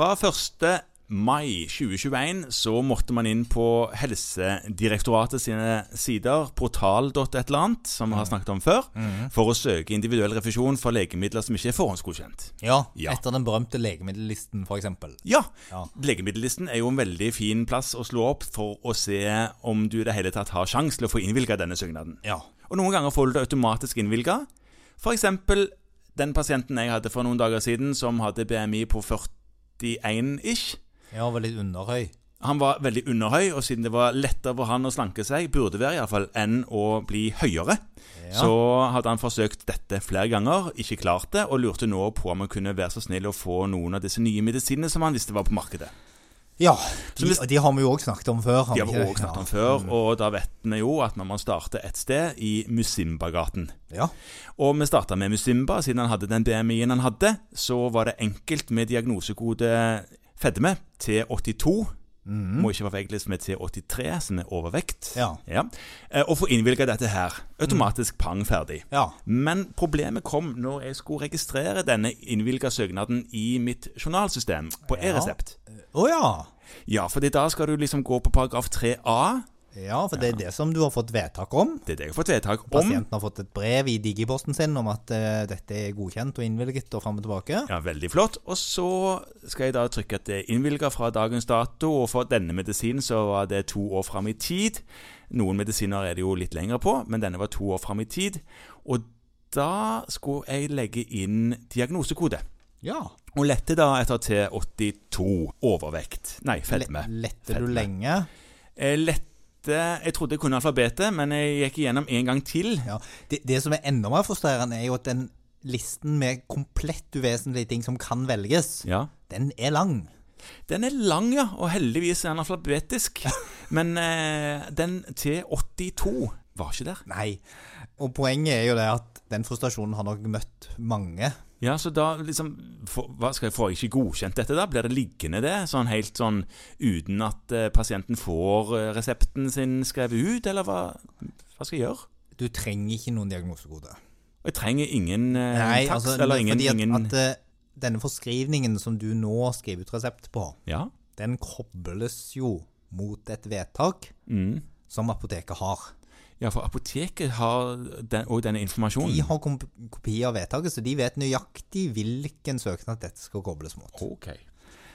Fra 1. mai 2021 så måtte man inn på Helsedirektoratet sine sider, portal.et-eller-annet, som vi har mm. snakket om før, mm. for å søke individuell refusjon for legemidler som ikke er forhåndsgodkjent. Ja, Ja. etter den berømte legemiddellisten, for eksempel. Ja. Ja. Legemiddellisten er jo en veldig fin plass å slå opp for å se om du i det hele tatt har sjanse til å få innvilga denne søknaden. Ja. Og noen ganger får du det automatisk innvilga. F.eks. den pasienten jeg hadde for noen dager siden, som hadde BMI på 40, 1,91-ish. Ja, var litt underhøy. Han var veldig underhøy, og siden det var lettere for han å slanke seg, burde være iallfall, enn å bli høyere, ja. så hadde han forsøkt dette flere ganger, ikke klart det, og lurte nå på om han kunne være så snill å få noen av disse nye medisinene som han visste var på markedet. Ja, de, hvis- de har vi jo òg snakket om før. De har vi også snakket om før, og da vet vi jo at man må starte et sted i Musimbagaten. Ja. Og vi starta med Musimba, siden han hadde den BMI-en han hadde. Så var det enkelt med diagnosekode fedme, T82. Må ikke forveksles med T83, som er overvekt. Ja. Ja. Og få innvilga dette her. Automatisk pang ferdig. ja. Men problemet kom når jeg skulle registrere denne innvilga søknaden i mitt journalsystem på e-resept. Å ja. Ja, fordi da skal du liksom gå på paragraf 3a. Ja, for det er det som du har fått vedtak om. Det er det jeg har fått vedtak om. Pasienten har fått et brev i digiposten sin om at uh, dette er godkjent og innvilget og fram og tilbake. Ja, Veldig flott. Og så skal jeg da trykke at det er innvilga fra dagens dato, og for denne medisinen så var det to år fram i tid. Noen medisiner er det jo litt lengre på, men denne var to år fram i tid. Og da skulle jeg legge inn diagnosekode. Ja. Og lette da etter T82 overvekt. Nei, fedme. Le- Lette du lenge? Jeg lette Jeg trodde jeg kunne alfabetet, men jeg gikk igjennom en gang til. Ja. Det, det som er enda mer frustrerende, er jo at den listen med komplett uvesentlige ting som kan velges, Ja. den er lang. Den er lang, ja, og heldigvis er den alfabetisk. Men eh, den T82 var ikke der. Nei. Og poenget er jo det at den frustrasjonen har nok møtt mange. Ja, så da liksom for, Hva skal jeg få ikke godkjent dette, da? Blir det liggende, det? Sånn helt sånn uten at uh, pasienten får uh, resepten sin skrevet ut, eller hva, hva skal jeg gjøre? Du trenger ikke noen diagnosekode. Jeg trenger ingen uh, Nei, takst, altså, eller ingen, fordi at, ingen at denne forskrivningen som du nå skriver ut resept på, Ja. den kobles jo mot et vedtak Mm. som apoteket har. Ja, for apoteket har den, og denne informasjonen. De har kopi av vedtaket, så de vet nøyaktig hvilken søknad dette skal kobles mot. Ok.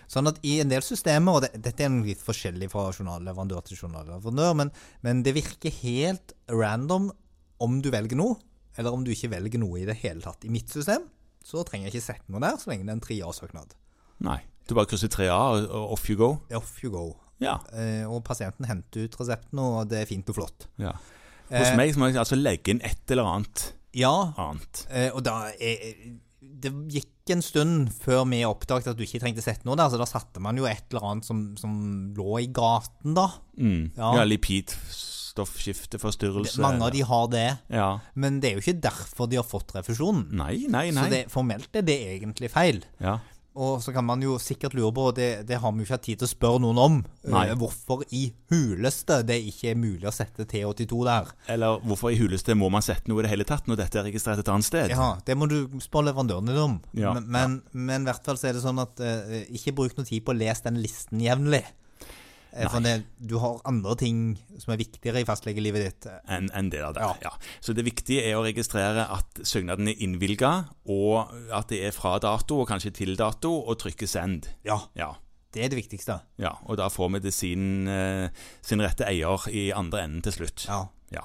Sånn at i en del systemer, og det, dette er litt forskjellig fra journalleverandør til journalleverandør, men, men det virker helt random om du velger noe, eller om du ikke velger noe i det hele tatt. I mitt system så trenger jeg ikke sette noe der, så lenge det er en 3A-søknad. Nei. Du bare krysser 3A, og, og off you go? Off you go. Ja. Eh, og pasienten henter ut resepten, og det er fint og flott. ja. Hos Eh, meg så må jeg altså legge inn et eller annet Ja, annet. eh, og da Det gikk en stund før vi oppdaget at du ikke trengte sette noe der, så da satte man jo et eller annet som, som lå i gaten, da. Mm. Ja. Ja, lipidstoffskifteforstyrrelse. Mange av de har det. Ja. Men det er jo ikke derfor de har fått refusjon. Nei, nei, nei. Så det, formelt er det egentlig feil. Ja. Og så kan man jo sikkert lure på, og det, det har vi jo ikke hatt tid til å spørre noen om, Nei. eh, hvorfor i huleste det ikke er mulig å sette T82 der. Eller hvorfor i huleste må man sette noe i det hele tatt når dette er registrert et annet sted? Ja, Det må du spørre leverandøren din om. Ja, men, men, men i hvert fall så er det sånn at eh, ikke bruk noe tid på å lese den listen jevnlig. For det, du har andre ting som er viktigere i fastlegelivet ditt. Enn en det der. Ja. Ja. Så det viktige er å registrere at søknaden er innvilga, og at det er fra dato, og kanskje til dato, og trykke 'send'. Ja, Ja. det er det viktigste. ja. Og da får medisinen eh, sin rette eier i andre enden til slutt. Ja. Ja.